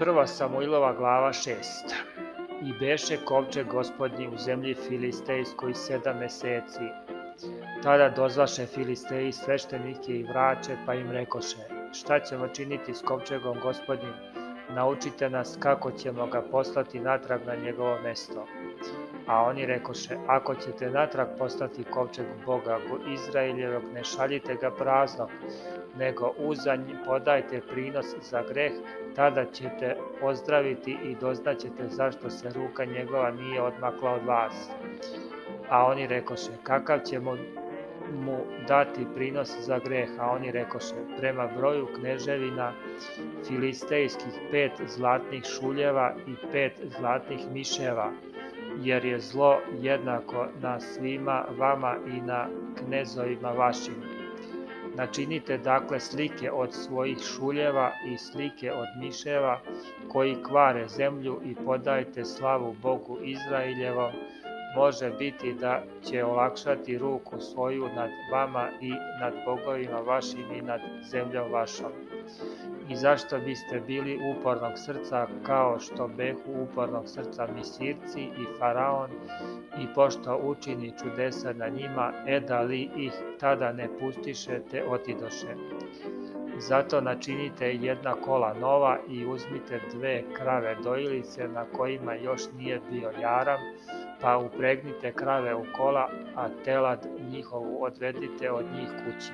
Prva Samuilova glava 6 I beše kovčeg gospodnji u zemlji Filistejskoj sedam meseci. Tada dozvaše Filisteji sveštenike i vraće, pa im rekoše, šta ćemo činiti s kovčegom gospodnjim? Naučite nas kako ćemo ga poslati natrag na njegovo mesto. A oni rekoše, ako ćete natrag poslati kovčeg Boga Izraeljevog, ne šaljite ga praznog, nego uzanj podajte prinos za greh, tada ćete ozdraviti i doznaćete zašto se ruka njegova nije odmakla od vas. A oni rekoše, kakav ćemo mu dati prinos za greh, a oni rekoše, prema broju kneževina filistejskih pet zlatnih šuljeva i pet zlatnih miševa, jer je zlo jednako na svima vama i na knezovima vašim Načinite dakle slike od svojih šuljeva i slike od miševa koji kvare zemlju i podajte slavu Bogu Izraeljevom, može biti da će olakšati ruku svoju nad vama i nad bogovima vašim i nad zemljom vašom. I zašto biste bili upornog srca kao što behu upornog srca misirci i faraon i pošto učini čudesa na njima, e da li ih tada ne pustiše te otidoše. Zato načinite jedna kola nova i uzmite dve krave dojilice na kojima još nije bio jaram, pa upregnite krave u kola, a telad njihovu odvedite od njih kući.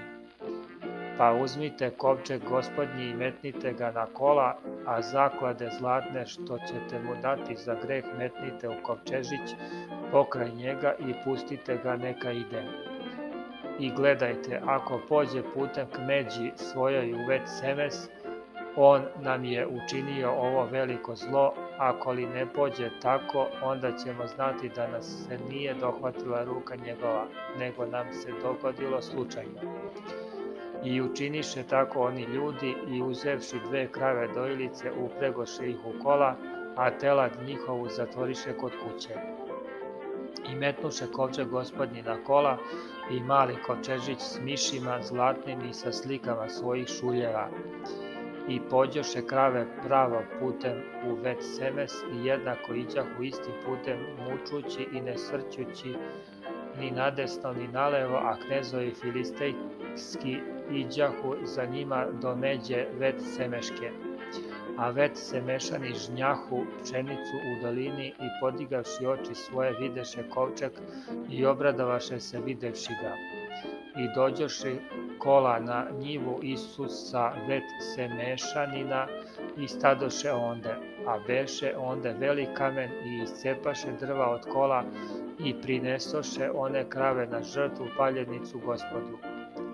Pa uzmite kovčeg gospodnji i metnite ga na kola, a zaklade zlatne što ćete mu dati za greh metnite u kovčežić pokraj njega i pustite ga neka ide. I gledajte, ako pođe putem k međi svojoj u već semes, on nam je učinio ovo veliko zlo, ako li ne pođe tako, onda ćemo znati da nas se nije dohvatila ruka njegova, nego nam se dogodilo slučajno. I učiniše tako oni ljudi i uzevši dve krave dojilice upregoše ih u kola, a telad njihovu zatvoriše kod kuće. I metnuše kovče gospodnji na kola i mali kovčežić s mišima zlatnim i sa slikama svojih šuljeva i pođoše krave pravo putem u već semes i jednako iđahu istim putem mučući i ne svrćući ni nadesno ni nalevo, a knezovi filistejski iđahu za njima do međe već semeške. A već semešani žnjahu pšenicu u dolini i podigavši oči svoje videše kovčak i obradavaše se videvši ga i dođoše kola na njivu Isusa vet se mešanina i stadoše onde, a beše onde velik kamen i iscepaše drva od kola i prinesoše one krave na žrtvu paljenicu gospodu.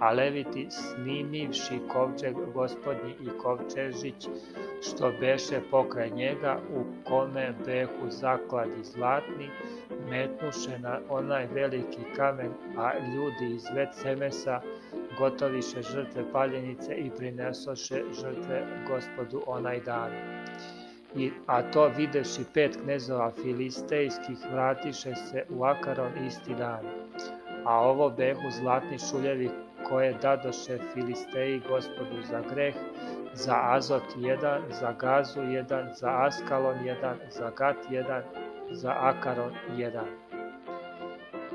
A leviti snimivši kovčeg gospodnji i kovčežić, što beše pokraj njega, u kome behu zakladi zlatni, metnuše na onaj veliki kamen, a ljudi iz već semesa gotoviše žrtve paljenice i prinesoše žrtve gospodu onaj dan. I, a to videši pet knezova filistejskih vratiše se u Akaron isti dan. A ovo behu zlatni šuljevi koje dadoše Filisteji gospodu za greh, za Azot jedan, za Gazu jedan, za Askalon jedan, za Gat jedan, za Akaron jedan.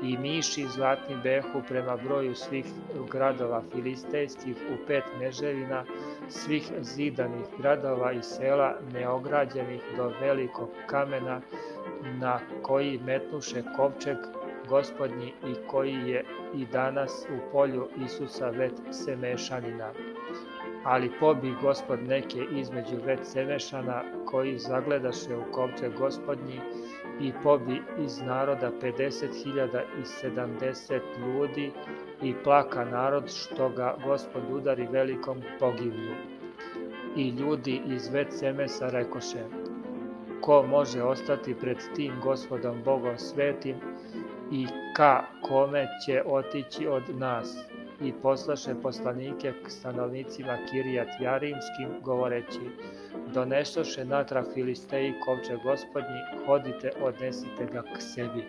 I miši zlatni behu prema broju svih gradova filistejskih u pet neževina, svih zidanih gradova i sela neograđenih do velikog kamena na koji metnuše kovčeg gospodnji i koji je i danas u polju Isusa vet Semešanina. Ali pobi gospod neke između vet Semešana koji zagledaše u kovče gospodnji i pobi iz naroda 50.000 i 70 ljudi i plaka narod što ga gospod udari velikom pogivlju. I ljudi iz vet Semesa rekoše, ko može ostati pred tim gospodom Bogom svetim i ka kome će otići od nas i poslaše poslanike k stanovnicima Kirijat Jarimskim govoreći donesoše natrag Filisteji kovče gospodnji, hodite, odnesite ga k sebi.